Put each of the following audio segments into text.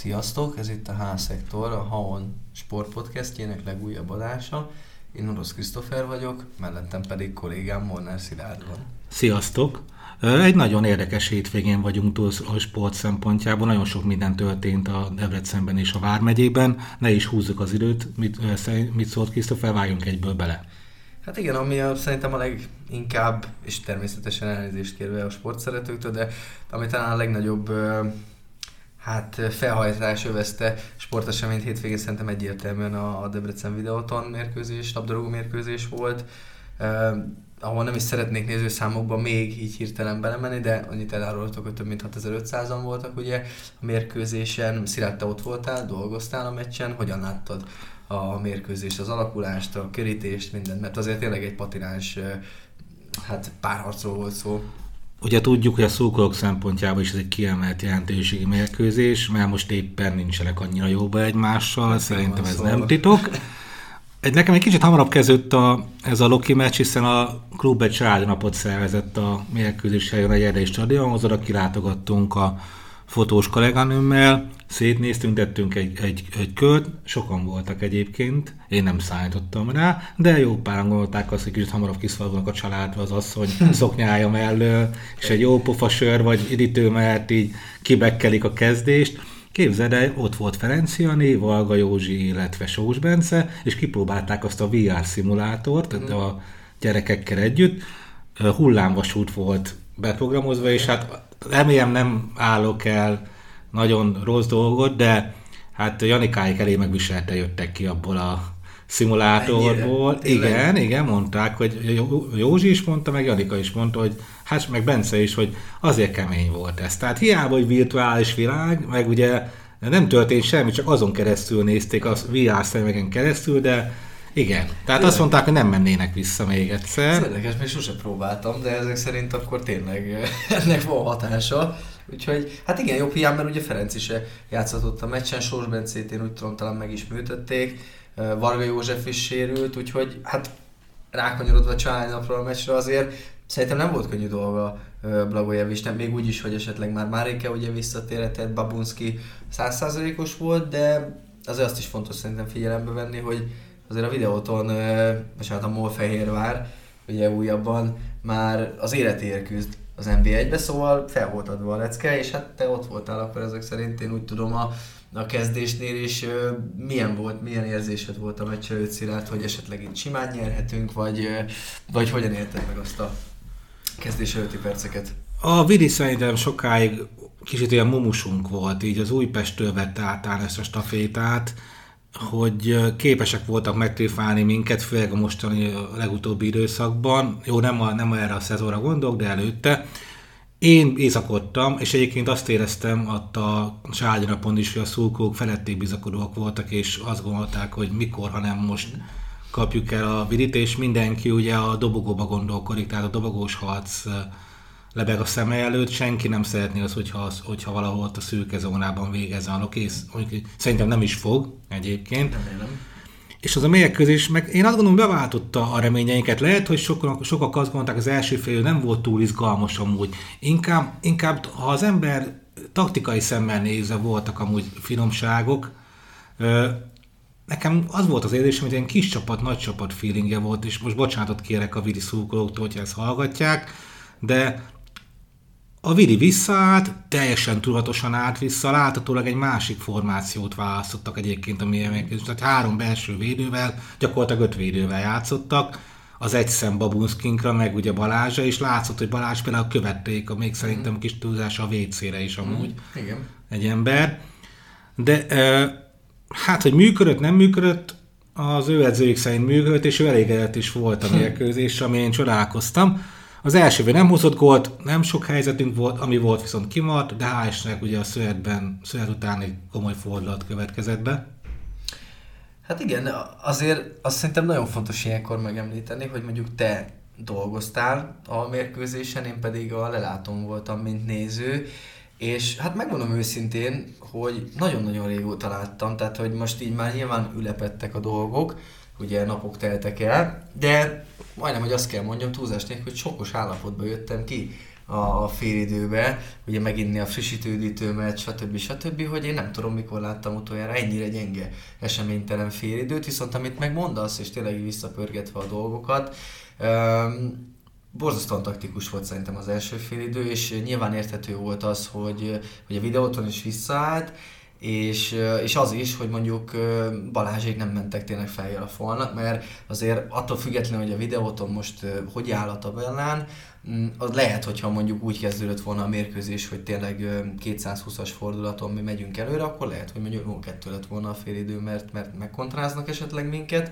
Sziasztok, ez itt a H-szektor, a Haon sportpodcastjének legújabb adása. Én Orosz Krisztofer vagyok, mellettem pedig kollégám Molnár Szilárd van. Sziasztok! Egy nagyon érdekes hétvégén vagyunk túl a sport szempontjából, nagyon sok minden történt a Debrecenben és a Vármegyében. Ne is húzzuk az időt, mit, mit szólt Krisztofer, váljunk egyből bele. Hát igen, ami a, szerintem a leginkább, és természetesen elnézést kérve a sportszeretőktől, de ami talán a legnagyobb hát felhajtás övezte sporteseményt hétvégén szerintem egyértelműen a, Debrecen Videoton mérkőzés, labdarúgó mérkőzés volt, eh, ahol nem is szeretnék nézőszámokba még így hirtelen belemenni, de annyit elárultok, hogy több mint 6500-an voltak ugye a mérkőzésen. Szilárd, te ott voltál, dolgoztál a meccsen, hogyan láttad a mérkőzést, az alakulást, a kerítést, mindent, mert azért tényleg egy patináns hát párharcról volt szó. Ugye tudjuk, hogy a szurkolók szempontjából is ez egy kiemelt jelentőségi mérkőzés, mert most éppen nincsenek annyira jóba egymással, szerintem ez nem titok. Egy, nekem egy kicsit hamarabb kezdődött a, ez a Loki meccs, hiszen a klub egy napot szervezett a mérkőzés helyen a Jerdei stadionhoz, oda kilátogattunk a fotós kolléganőmmel, szétnéztünk, tettünk egy, egy, egy kört, sokan voltak egyébként, én nem szállítottam rá, de jó páran gondolták azt, hogy kicsit hamarabb kiszalognak a családba az asszony szoknyája mellől, és egy jó pofa sör vagy idítő mert így kibekkelik a kezdést. Képzeld el, ott volt Ferenc Jani, Valga Józsi, illetve Sós Bence, és kipróbálták azt a VR szimulátort mm. a gyerekekkel együtt. Hullámvasút volt beprogramozva, és hát remélem nem állok el nagyon rossz dolgot, de hát Janikáik elé megviselte jöttek ki abból a szimulátorból. Ennyire? Igen, igen, mondták, hogy Józsi is mondta, meg Janika is mondta, hogy hát meg Bence is, hogy azért kemény volt ez. Tehát hiába, hogy virtuális világ, meg ugye nem történt semmi, csak azon keresztül nézték, a VR szemegen keresztül, de igen. Tehát azt mondták, hogy nem mennének vissza még egyszer. Ez érdekes, még sose próbáltam, de ezek szerint akkor tényleg ennek van hatása. Úgyhogy, hát igen, jobb hiány, mert ugye Ferenc is játszhatott a meccsen, Sors Bencét én úgy tudom, talán meg is műtötték, Varga József is sérült, úgyhogy hát rákanyarodva családi napról a meccsre azért szerintem nem volt könnyű dolga nem még úgy is, hogy esetleg már Márike ugye visszatérhetett, Babunski százszázalékos volt, de azért azt is fontos szerintem figyelembe venni, hogy azért a videóton, vagy hát a MOL Fehérvár, ugye újabban már az életéért küzd az NB1-be, szóval fel volt adva a lecke, és hát te ott voltál akkor ezek szerint, én úgy tudom a, a kezdésnél is milyen volt, milyen érzésed volt a meccs előtt Szilárd, hogy esetleg itt simán nyerhetünk, vagy, vagy hogyan élted meg azt a kezdés előtti perceket? A Vidi szerintem sokáig kicsit ilyen mumusunk volt, így az Újpestől vette át ezt a stafétát, hogy képesek voltak megtréfálni minket, főleg a mostani a legutóbbi időszakban. Jó, nem, a, nem erre a szezonra gondolok, de előtte. Én éjszakodtam, és egyébként azt éreztem ott a családi napon is, hogy a szulkók felették bizakodóak voltak, és azt gondolták, hogy mikor, hanem most kapjuk el a vidit, és mindenki ugye a dobogóba gondolkodik, tehát a dobogós harc lebeg a szeme előtt, senki nem szeretné az, hogyha, az, hogyha valahol ott a szürke zónában végezze a lokész. Szerintem nem is fog egyébként. Remélem. És az a mérkőzés, meg én azt gondolom, beváltotta a reményeinket. Lehet, hogy sokak, sokak azt gondolták, az első fél nem volt túl izgalmas amúgy. Inkább, inkább ha az ember taktikai szemmel nézve voltak amúgy finomságok, nekem az volt az érzésem, hogy egy kis csapat, nagy csapat feelingje volt, és most bocsánatot kérek a vidi szurkolóktól, hogyha ezt hallgatják, de a Vidi visszaállt, teljesen tudatosan állt vissza, láthatólag egy másik formációt választottak egyébként a mérkőzés, tehát három belső védővel, gyakorlatilag öt védővel játszottak, az egy szem Babunskinkra, meg ugye Balázsa, és látszott, hogy Balázs például követték, a még szerintem kis túlzás a WC-re is amúgy. Mm, igen. Egy ember. De hát, hogy működött, nem működött, az ő edzőik szerint működött, és ő elégedett is volt a mérkőzés, ami én csodálkoztam. Az első nem hozott gólt, nem sok helyzetünk volt, ami volt viszont kimart, de hál' ugye a szövetben, szövet után egy komoly fordulat következett be. Hát igen, azért azt szerintem nagyon fontos ilyenkor megemlíteni, hogy mondjuk te dolgoztál a mérkőzésen, én pedig a lelátón voltam, mint néző, és hát megmondom őszintén, hogy nagyon-nagyon régóta láttam, tehát hogy most így már nyilván ülepettek a dolgok, ugye napok teltek el, de majdnem, hogy azt kell mondjam túlzás nélkül, hogy sokos állapotban jöttem ki a félidőbe, ugye meginni a frissítődítőmet, stb. stb., hogy én nem tudom, mikor láttam utoljára ennyire gyenge eseménytelen félidőt, viszont amit megmondasz, és tényleg visszapörgetve a dolgokat, um, borzasztóan taktikus volt szerintem az első félidő, és nyilván érthető volt az, hogy, hogy a videóton is visszaállt, és, és az is, hogy mondjuk Balázsék nem mentek tényleg feljel a falnak, mert azért attól függetlenül, hogy a videóton most hogy áll a tabellán, mm, az lehet, hogyha mondjuk úgy kezdődött volna a mérkőzés, hogy tényleg 220-as fordulaton mi megyünk előre, akkor lehet, hogy mondjuk 0-2 lett volna a félidő, mert, mert megkontráznak esetleg minket.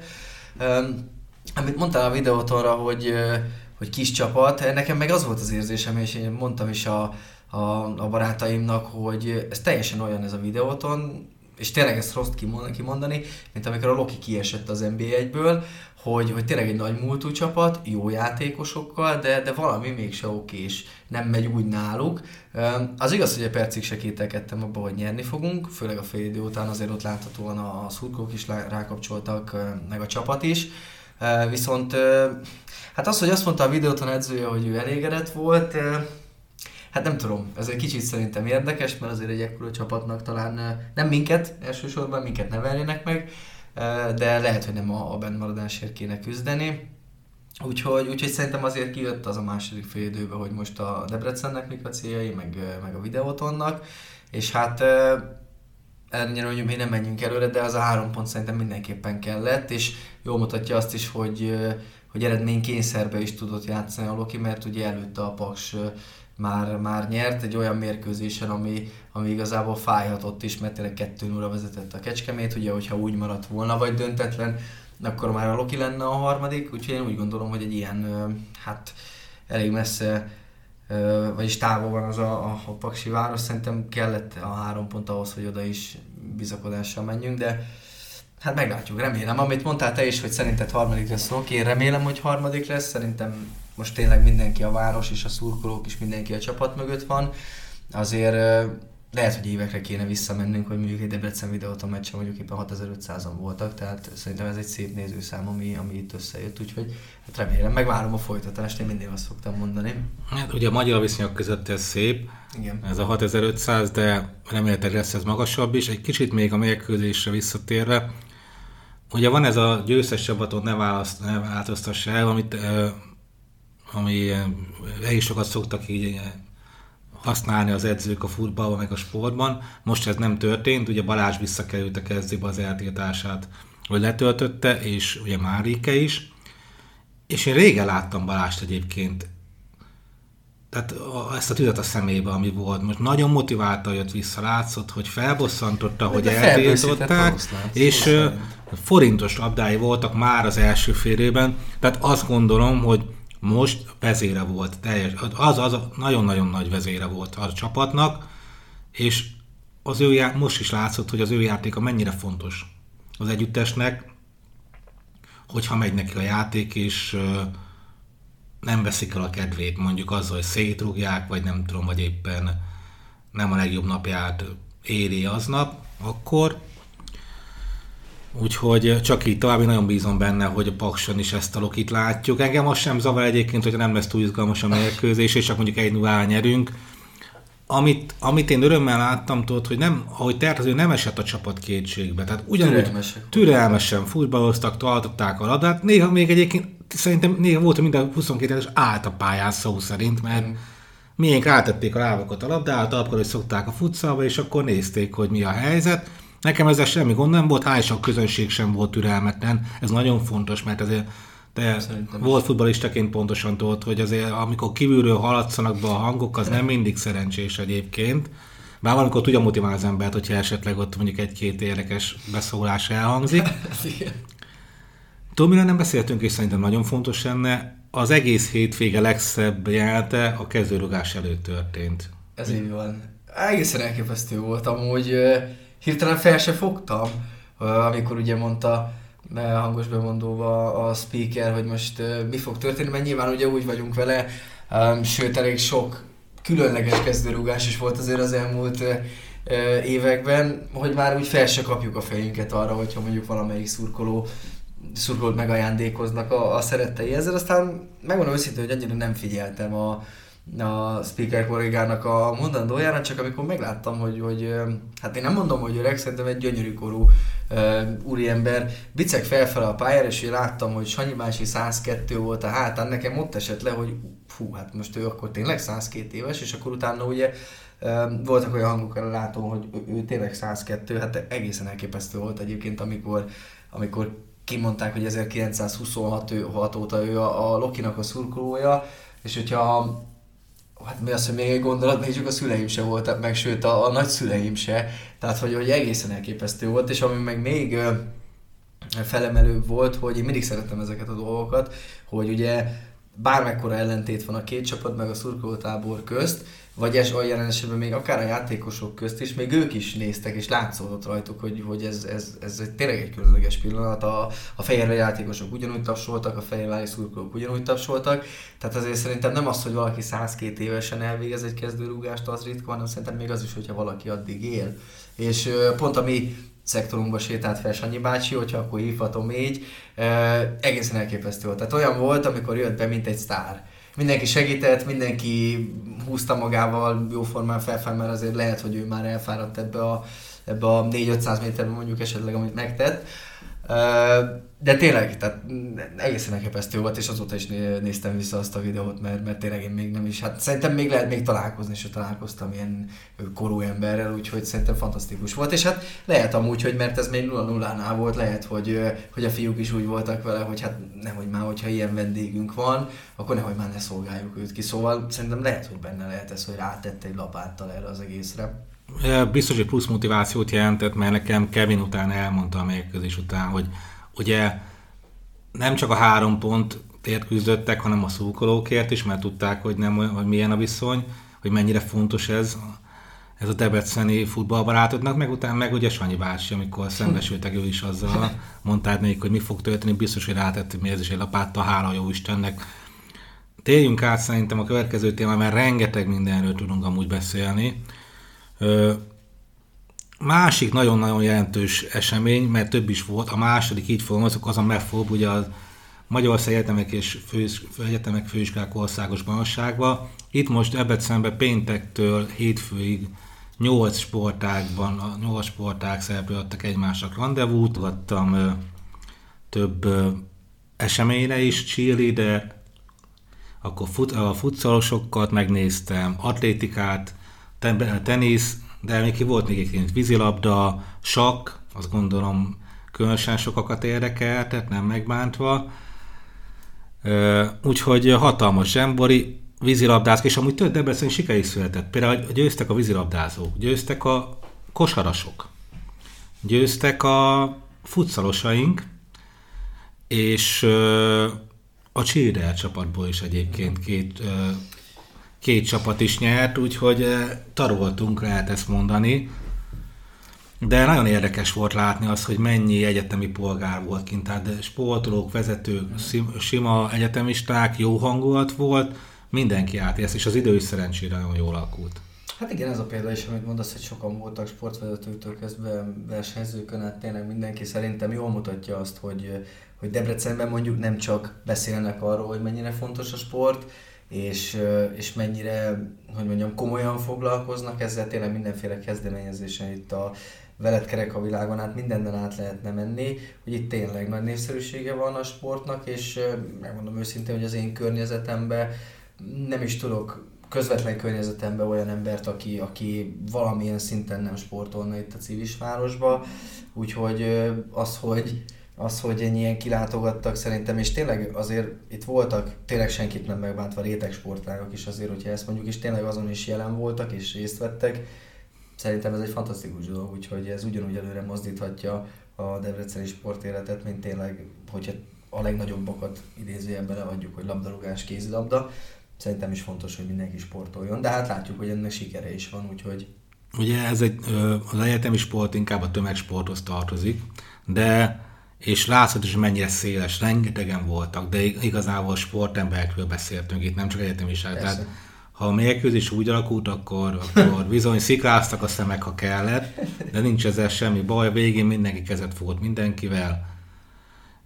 Amit mondtál a videótonra, hogy, hogy kis csapat, nekem meg az volt az érzésem, és én mondtam is a, a, a barátaimnak, hogy ez teljesen olyan ez a videóton, és tényleg ezt rossz kimondani, mint amikor a Loki kiesett az NBA-ből, hogy, hogy tényleg egy nagy múltú csapat, jó játékosokkal, de, de valami mégse okés, nem megy úgy náluk. Az igaz, hogy a percig se kételkedtem abban, hogy nyerni fogunk, főleg a fél idő után azért ott láthatóan a szurkolók is rákapcsoltak, meg a csapat is. Viszont hát az, hogy azt mondta a videóton edzője, hogy ő elégedett volt, Hát nem tudom, ez egy kicsit szerintem érdekes, mert azért egy ekkora csapatnak talán nem minket, elsősorban minket nevelnének meg, de lehet, hogy nem a, a bennmaradásért kéne küzdeni. Úgyhogy, úgyhogy szerintem azért kijött az a második fél időbe, hogy most a Debrecennek mik a céljai, meg, meg a videótonnak, és hát ennyire, hogy mi nem menjünk előre, de az a három pont szerintem mindenképpen kellett, és jól mutatja azt is, hogy, hogy eredménykényszerbe is tudott játszani a Loki, mert ugye előtte a Paks már, már nyert egy olyan mérkőzésen, ami, ami igazából fájhatott is, mert tényleg 2 0 vezetett a Kecskemét, ugye, hogyha úgy maradt volna, vagy döntetlen, akkor már a Loki lenne a harmadik, úgyhogy én úgy gondolom, hogy egy ilyen, hát elég messze, vagyis távol van az a, a, a Paksi város, szerintem kellett a három pont ahhoz, hogy oda is bizakodással menjünk, de hát meglátjuk, remélem. Amit mondtál te is, hogy szerinted harmadik lesz Loki, én remélem, hogy harmadik lesz, szerintem most tényleg mindenki a város és a szurkolók is mindenki a csapat mögött van, azért lehet, hogy évekre kéne visszamennünk, hogy mondjuk egy Debrecen videót a meccsen mondjuk éppen 6500-an voltak, tehát szerintem ez egy szép nézőszám, ami, ami itt összejött, úgyhogy hát remélem, megvárom a folytatást, én mindig azt szoktam mondani. Hát ugye a magyar viszonyok között ez szép, Igen. ez a 6500, de remélhetőleg lesz ez magasabb is. Egy kicsit még a mérkőzésre visszatérve, ugye van ez a győztes csapatot ne, választ, ne változtassa el, amit ami elég sokat szoktak így használni az edzők a futballban, meg a sportban. Most ez nem történt, ugye Balázs visszakerült a kezdőbe az eltiltását, hogy letöltötte, és ugye Márike is. És én régen láttam Balást egyébként, tehát ezt a tüzet a szemébe, ami volt. Most nagyon motiválta jött vissza, látszott, hogy felbosszantotta, De hogy eltiltották, és forintos labdái voltak már az első félében, tehát azt gondolom, hogy most vezére volt, teljes, az, az nagyon-nagyon nagy vezére volt a csapatnak, és az ő já, most is látszott, hogy az ő játéka mennyire fontos az együttesnek, hogyha megy neki a játék, és nem veszik el a kedvét, mondjuk azzal, hogy szétrugják, vagy nem tudom, vagy éppen nem a legjobb napját éri aznap, akkor Úgyhogy csak így tovább, nagyon bízom benne, hogy a Pakson is ezt a lokit látjuk. Engem most sem zavar egyébként, hogy nem lesz túl izgalmas a mérkőzés, és csak mondjuk egy 0 nyerünk. Amit, amit én örömmel láttam, tudod, hogy nem, ahogy azért nem esett a csapat kétségbe. Tehát ugyanúgy Türelmesek. türelmesen futballoztak, tartották a labdát. Néha még egyébként szerintem néha volt, hogy minden 22 es állt a pályán szó szerint, mert mm. miénk rátették a lábakat a labdát, akkor hogy szokták a futszalba, és akkor nézték, hogy mi a helyzet Nekem ezzel semmi gond nem volt, hál' a közönség sem volt türelmetlen. Ez nagyon fontos, mert azért te Szerintem volt futbalistaként pontosan tudod, hogy azért amikor kívülről haladszanak be a hangok, az nem mindig szerencsés egyébként. Bár valamikor tudja motiválni az embert, hogyha esetleg ott mondjuk egy-két érdekes beszólás elhangzik. Tudom, nem beszéltünk, és szerintem nagyon fontos lenne, az egész hétvége legszebb jelte a kezdőrugás előtt történt. Ez így van. Egészen elképesztő volt amúgy hirtelen fel se fogtam, amikor ugye mondta hangos bemondóba a speaker, hogy most mi fog történni, mert nyilván ugye úgy vagyunk vele, sőt elég sok különleges kezdőrúgás is volt azért az elmúlt években, hogy már úgy fel se kapjuk a fejünket arra, hogyha mondjuk valamelyik szurkoló szurkolót megajándékoznak a, a szerettei ezzel. Aztán megmondom őszintén, hogy annyira nem figyeltem a, a speaker kollégának a mondandójára, csak amikor megláttam, hogy, hogy hát én nem mondom, hogy öreg, szerintem egy gyönyörű korú uh, úriember, bicek felfele a pályára, és én láttam, hogy Sanyi bácsi 102 volt a hátán, nekem ott esett le, hogy fú, hát most ő akkor tényleg 102 éves, és akkor utána ugye voltak olyan hangok, látom, hogy ő, ő tényleg 102, hát egészen elképesztő volt egyébként, amikor, amikor kimondták, hogy 1926 óta ő a, a Lokinak a szurkolója, és hogyha hát mi az, hogy még egy gondolat, még csak a szüleim se voltak meg, sőt a, a nagyszüleim se, tehát hogy, hogy egészen elképesztő volt, és ami meg még ö, felemelőbb volt, hogy én mindig szerettem ezeket a dolgokat, hogy ugye bármekkora ellentét van a két csapat meg a szurkolótábor közt, vagy es, olyan esetben még akár a játékosok közt is, még ők is néztek, és látszódott rajtuk, hogy, hogy ez, ez, ez egy, tényleg egy különleges pillanat. A, a fehérve játékosok ugyanúgy tapsoltak, a fehérvári szurkolók ugyanúgy tapsoltak, tehát azért szerintem nem az, hogy valaki 102 évesen elvégez egy kezdőrúgást, az ritka, hanem szerintem még az is, hogyha valaki addig él. És pont a mi szektorunkba sétált fel Sanyi bácsi, hogyha akkor hívhatom így, egészen elképesztő volt. Tehát olyan volt, amikor jött be, mint egy sztár mindenki segített, mindenki húzta magával jóformán felfel, mert azért lehet, hogy ő már elfáradt ebbe a, ebbe a 4-500 méterben mondjuk esetleg, amit megtett. De tényleg, tehát egészen elképesztő volt, és azóta is néztem vissza azt a videót, mert, mert tényleg én még nem is, hát szerintem még lehet még találkozni, és találkoztam ilyen korú emberrel, úgyhogy szerintem fantasztikus volt, és hát lehet amúgy, hogy mert ez még 0 0 nál volt, lehet, hogy, hogy a fiúk is úgy voltak vele, hogy hát nehogy már, hogyha ilyen vendégünk van, akkor nehogy már ne szolgáljuk őt ki, szóval szerintem lehet, hogy benne lehet ez, hogy rátette egy lapáttal erre az egészre. Biztos, hogy plusz motivációt jelentett, mert nekem Kevin után elmondta a mérkőzés után, hogy ugye nem csak a három pont küzdöttek, hanem a szurkolókért is, mert tudták, hogy, nem, hogy milyen a viszony, hogy mennyire fontos ez, ez a debreceni futballbarátoknak, meg utána meg ugye Sanyi bácsi, amikor szembesültek ő is azzal, mondták nekik, hogy mi fog történni, biztos, hogy rátett mérzés egy lapáttal, hála jó Istennek. Térjünk át szerintem a következő téma, mert rengeteg mindenről tudunk amúgy beszélni. Másik nagyon-nagyon jelentős esemény, mert több is volt, a második így fogalmazok, az a MEFOB, ugye a Magyarország Egyetemek és Fős, Egyetemek Főiskolák Országos Bajnokságban. Itt most ebben szemben péntektől hétfőig nyolc sportágban, a nyolc sportág szereplőttek egymásnak rendezvút, adtam több eseményre is, cheerleader, akkor fut, a futszalosokat megnéztem, atlétikát, tenisz, de még ki volt még egyébként vízilabda, sakk, azt gondolom különösen sokakat érdekel, tehát nem megbántva. Úgyhogy hatalmas zsembori, vízilabdázók, és amúgy több Debrecen siker is született. Például győztek a vízilabdázók, győztek a kosarasok, győztek a futszalosaink, és a cheerleader csapatból is egyébként két két csapat is nyert, úgyhogy eh, taroltunk, lehet ezt mondani. De nagyon érdekes volt látni az, hogy mennyi egyetemi polgár volt kint, tehát sportolók, vezetők, sima egyetemisták, jó hangulat volt, mindenki átért, és az idő is szerencsére nagyon jól alakult. Hát igen, ez a példa is, amit mondasz, hogy sokan voltak sportvezetőktől kezdve versenyzőkön, hát tényleg mindenki szerintem jól mutatja azt, hogy, hogy Debrecenben mondjuk nem csak beszélnek arról, hogy mennyire fontos a sport, és, és mennyire, hogy mondjam, komolyan foglalkoznak ezzel, tényleg mindenféle kezdeményezésen itt a veled kerek a világon át mindenen át lehetne menni, hogy itt tényleg nagy népszerűsége van a sportnak, és megmondom őszintén, hogy az én környezetemben nem is tudok közvetlen környezetemben olyan embert, aki, aki valamilyen szinten nem sportolna itt a civisvárosba, úgyhogy az, hogy az, hogy ennyien kilátogattak szerintem, és tényleg azért itt voltak, tényleg senkit nem megbántva réteg sportágok is azért, hogyha ezt mondjuk, és tényleg azon is jelen voltak és részt vettek, szerintem ez egy fantasztikus dolog, úgyhogy ez ugyanúgy előre mozdíthatja a debreceni sportéletet, mint tényleg, hogyha a legnagyobbakat idézőjelben leadjuk, hogy labdarúgás, kézilabda, szerintem is fontos, hogy mindenki sportoljon, de hát látjuk, hogy ennek sikere is van, úgyhogy... Ugye ez egy, az egyetemi sport inkább a tömegsporthoz tartozik, de és látszott is, mennyire széles, rengetegen voltak, de igazából sportemberekről beszéltünk itt, nem csak egyetemisek. Tehát ha a mérkőzés úgy alakult, akkor, akkor bizony szikráztak a szemek, ha kellett, de nincs ezzel semmi baj, végén mindenki kezet fogott mindenkivel,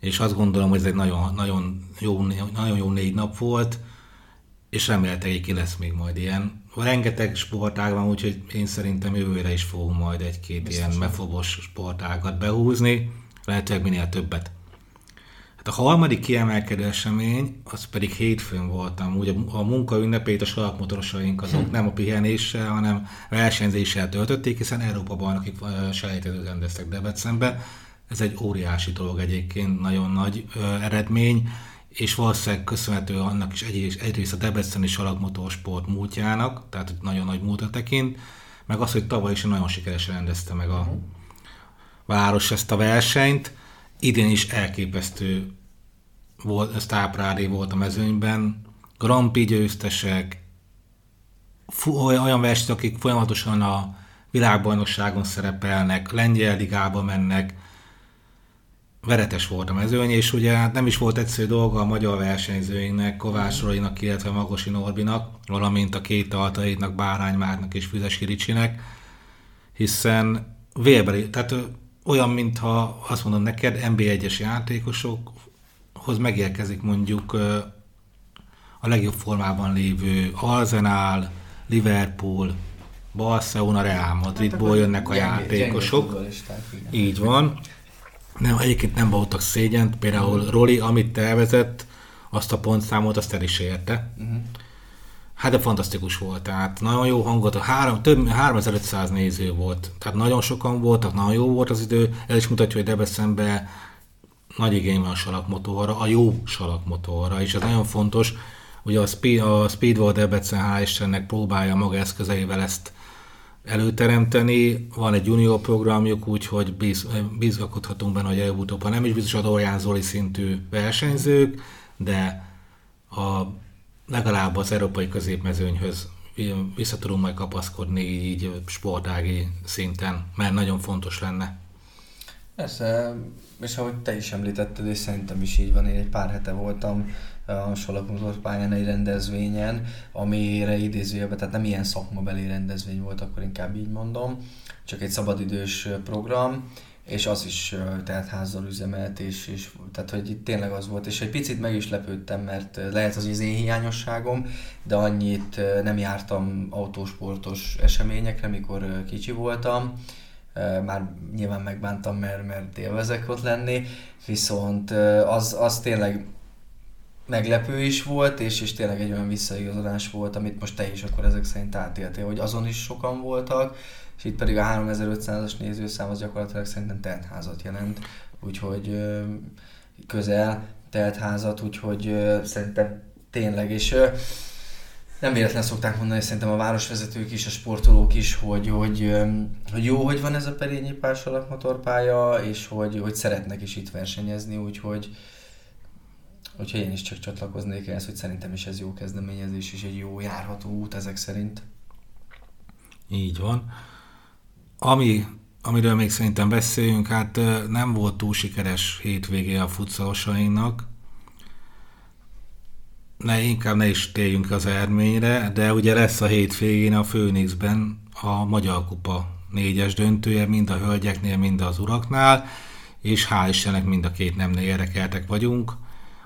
és azt gondolom, hogy ez egy nagyon, nagyon, jó, nagyon jó négy nap volt. és remélhetőleg ki lesz még majd ilyen. Rengeteg sportág van, úgyhogy én szerintem jövőre is fogunk majd egy-két Biztos ilyen mefobos sportágat behúzni, lehetőleg minél többet. Hát a harmadik kiemelkedő esemény, az pedig hétfőn voltam. Ugye a munka ünnepét a salakmotorosaink azok hm. nem a pihenéssel, hanem versenyzéssel töltötték, hiszen Európa bajnoki selejtezőt rendeztek Debrecenbe. Ez egy óriási dolog egyébként, nagyon nagy ö, eredmény és valószínűleg köszönhető annak is egyrészt, egyrészt a Debreceni salagmotorsport múltjának, tehát nagyon nagy múltra tekint, meg az, hogy tavaly is nagyon sikeresen rendezte meg a uh-huh. Város ezt a versenyt. Idén is elképesztő volt, sztáprádi volt a mezőnyben, Grand Prix győztesek, olyan versenyt, akik folyamatosan a világbajnokságon szerepelnek, lengyel ligába mennek, veretes volt a mezőny, és ugye hát nem is volt egyszerű dolga a magyar versenyzőinknek, Kovács Rolinak, illetve Magosi Norbinak, valamint a két altaidnak, Bárány Márnak és Füzesi Ricsinek, hiszen vélbeli, tehát olyan, mintha azt mondom neked, NB1-es játékosokhoz megérkezik mondjuk a legjobb formában lévő Arsenal, Liverpool, Barcelona, Real Madridból hát jönnek a játékosok. Így van. Nem, egyébként nem voltak szégyent, például Roli, amit tervezett, azt a pontszámot, azt el is érte. Uh-huh. Hát de fantasztikus volt, tehát nagyon jó hangot, három, több 3500 néző volt, tehát nagyon sokan voltak, nagyon jó volt az idő, ez is mutatja, hogy Debrecenben nagy igény van a salakmotorra, a jó salakmotorra, és ez nagyon fontos, hogy a, Speed, a Speedwall Debrecen hál' próbálja maga eszközeivel ezt előteremteni. Van egy junior programjuk, úgyhogy biz, bizakodhatunk benne, hogy előbb-utóbb, nem is biztos a Dorian Zoli szintű versenyzők, de a, legalább az európai középmezőnyhöz vissza tudunk majd kapaszkodni így sportági szinten, mert nagyon fontos lenne. Persze, és ahogy te is említetted, és szerintem is így van, én egy pár hete voltam a Salakmotor pályán egy rendezvényen, amire idézőjelben, tehát nem ilyen szakmabeli rendezvény volt, akkor inkább így mondom, csak egy szabadidős program, és az is tehát házzal üzemelt, és, és tehát hogy itt tényleg az volt, és egy picit meg is lepődtem, mert lehet az az én hiányosságom, de annyit nem jártam autósportos eseményekre, mikor kicsi voltam, már nyilván megbántam, mert, mert élvezek ott lenni, viszont az, az tényleg meglepő is volt, és, és tényleg egy olyan visszaigazolás volt, amit most te is akkor ezek szerint átéltél, hogy azon is sokan voltak, és itt pedig a 3500-as nézőszám az gyakorlatilag szerintem teltházat jelent, úgyhogy közel teltházat, úgyhogy szerintem tényleg, és nem véletlen szokták mondani, szerintem a városvezetők is, a sportolók is, hogy, hogy, hogy jó, hogy van ez a Perényi Pás alakmotorpálya, és hogy, hogy szeretnek is itt versenyezni, úgyhogy, Úgyhogy én is csak csatlakoznék ehhez, hogy szerintem is ez jó kezdeményezés, és egy jó járható út ezek szerint. Így van. Ami, amiről még szerintem beszéljünk, hát nem volt túl sikeres hétvégé a futszalosainknak. Ne, inkább ne is térjünk az eredményre, de ugye lesz a hétvégén a Főnixben a Magyar Kupa négyes döntője, mind a hölgyeknél, mind az uraknál, és hál' Istennek mind a két nemnél érdekeltek vagyunk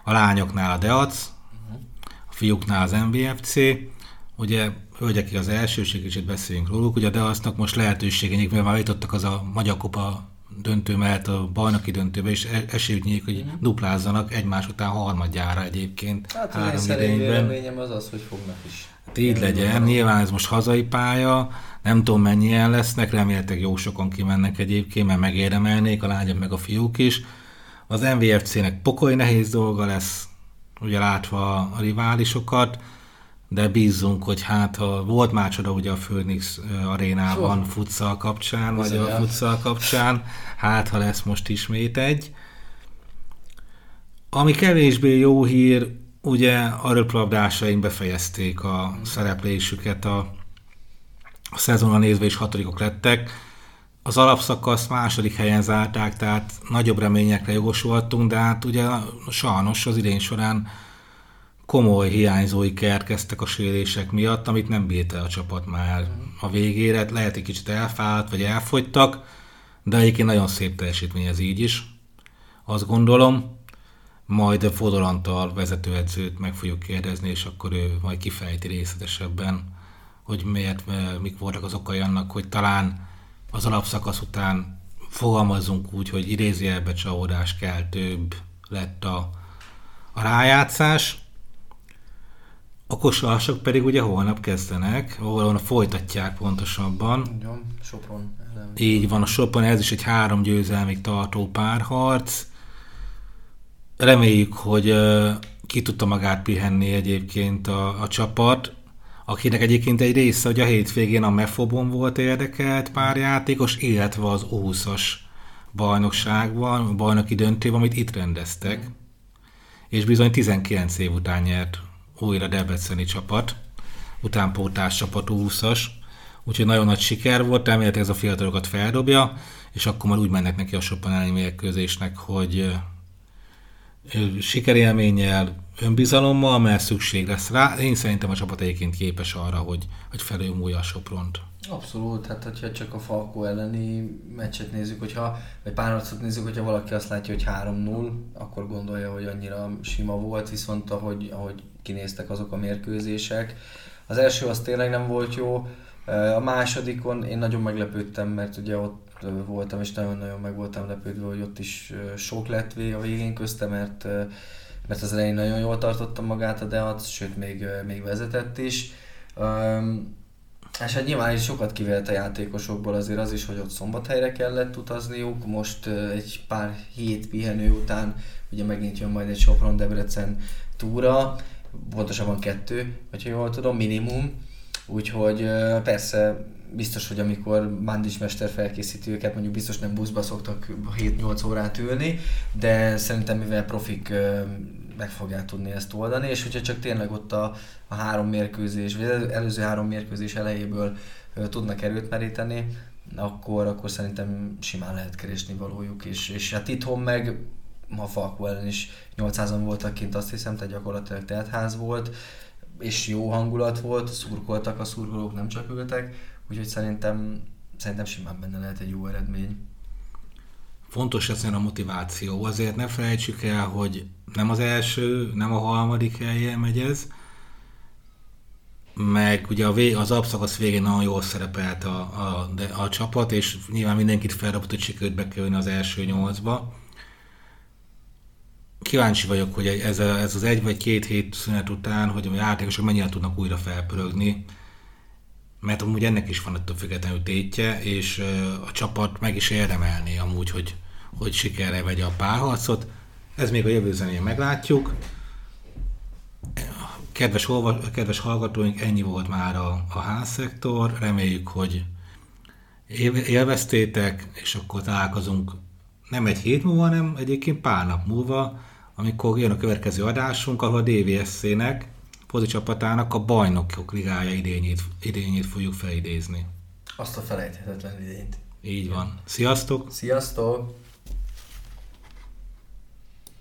a lányoknál a DEAC, a fiúknál az MVFC, ugye hölgyekig az elsőség, és itt beszéljünk róluk, ugye a DEAC-nak most lehetőségének, mivel már jutottak az a Magyar Kupa döntő mellett a bajnoki döntőbe, és e- esélyük nyílik, hogy uh-huh. duplázzanak egymás után harmadjára egyébként. Hát három az én véleményem az az, hogy fognak is. Hát így legyen, van. nyilván ez most hazai pálya, nem tudom mennyien lesznek, remélhetőleg jó sokan kimennek egyébként, mert megéremelnék a lányok meg a fiúk is. Az MVFC-nek pokoly nehéz dolga lesz, ugye látva a riválisokat, de bízzunk, hogy hát ha volt már csoda ugye a Phoenix arénában so. futsal kapcsán, vagy a futsal kapcsán, hát ha lesz most ismét egy. Ami kevésbé jó hír, ugye a röplabdásaink befejezték a szereplésüket a, a szezonra nézve is hatodikok lettek az alapszakasz második helyen zárták, tehát nagyobb reményekre jogosultunk, de hát ugye sajnos az idén során komoly hiányzói kerkeztek a sérések miatt, amit nem bírt el a csapat már a végére. Lehet egy kicsit elfált, vagy elfogytak, de egyébként nagyon szép teljesítmény ez így is. Azt gondolom. majd Fodor Antal vezetőedzőt meg fogjuk kérdezni, és akkor ő majd kifejti részletesebben, hogy miért, mik voltak az okai annak, hogy talán az alapszakasz után fogalmazunk úgy, hogy idézőjelbe csalódás kell több lett a, a rájátszás. A kosarasok pedig ugye holnap kezdenek, ahol folytatják pontosabban. Igen, Sopron. Így van, a Sopron, ez is egy három győzelmig tartó párharc. Reméljük, hogy ki tudta magát pihenni egyébként a, a csapat, akinek egyébként egy része, hogy a hétvégén a Mefobon volt érdekelt pár játékos, illetve az 20-as bajnokságban, bajnoki döntőben, amit itt rendeztek. És bizony 19 év után nyert újra Debreceni csapat, utánpótás csapat 20-as, úgyhogy nagyon nagy siker volt, remélhetőleg ez a fiatalokat feldobja, és akkor már úgy mennek neki a Sopan mérkőzésnek, hogy sikerélménnyel, önbizalommal, mert szükség lesz rá. Én szerintem a csapat egyébként képes arra, hogy, hogy felülmúlja a Sopront. Abszolút, hát hogyha csak a Falkó elleni meccset nézzük, hogyha, vagy párharcot nézzük, hogyha valaki azt látja, hogy 3-0, akkor gondolja, hogy annyira sima volt, viszont ahogy, ahogy kinéztek azok a mérkőzések, az első az tényleg nem volt jó, a másodikon én nagyon meglepődtem, mert ugye ott voltam, és nagyon-nagyon meg voltam lepődve, hogy ott is sok lett a végén közte, mert, mert az elején nagyon jól tartotta magát a Deat, sőt még, még vezetett is. És hát nyilván is sokat kivélt a játékosokból azért az is, hogy ott szombathelyre kellett utazniuk, most egy pár hét pihenő után ugye megint jön majd egy Sopron-Debrecen túra, pontosabban kettő, hogyha jól tudom, minimum, úgyhogy persze biztos, hogy amikor Mandis mester felkészíti őket, mondjuk biztos nem buszba szoktak 7-8 órát ülni, de szerintem mivel profik meg fogják tudni ezt oldani, és hogyha csak tényleg ott a, a három mérkőzés, vagy az előző három mérkőzés elejéből tudnak erőt meríteni, akkor, akkor szerintem simán lehet keresni valójuk, és, és hát itthon meg ma Falkó ellen is 800-an voltak kint, azt hiszem, tehát gyakorlatilag teltház volt, és jó hangulat volt, szurkoltak a szurkolók, nem csak ültek, úgyhogy szerintem, szerintem simán benne lehet egy jó eredmény. Fontos ezen a motiváció, azért ne felejtsük el, hogy nem az első, nem a harmadik helyen megy ez, meg ugye a vég, az abszakasz végén nagyon jól szerepelt a, a, de a csapat, és nyilván mindenkit felrapott, hogy sikerült bekerülni az első nyolcba. Kíváncsi vagyok, hogy ez, a, ez az egy vagy két hét szünet után, hogy a játékosok mennyire tudnak újra felpörögni, mert amúgy ennek is van ettől függetlenül tétje, és a csapat meg is érdemelni amúgy, hogy, hogy sikerre vegye a párharcot. Ez még a jövő zenén meglátjuk. Kedves, olva, kedves hallgatóink, ennyi volt már a, a házszektor. Reméljük, hogy élveztétek, és akkor találkozunk nem egy hét múlva, hanem egyébként pár nap múlva, amikor jön a következő adásunk, ahol a DVSC-nek foci csapatának a bajnokok ligája idényét, idényét fogjuk felidézni. Azt a felejthetetlen idényt. Így van. Sziasztok! Sziasztok!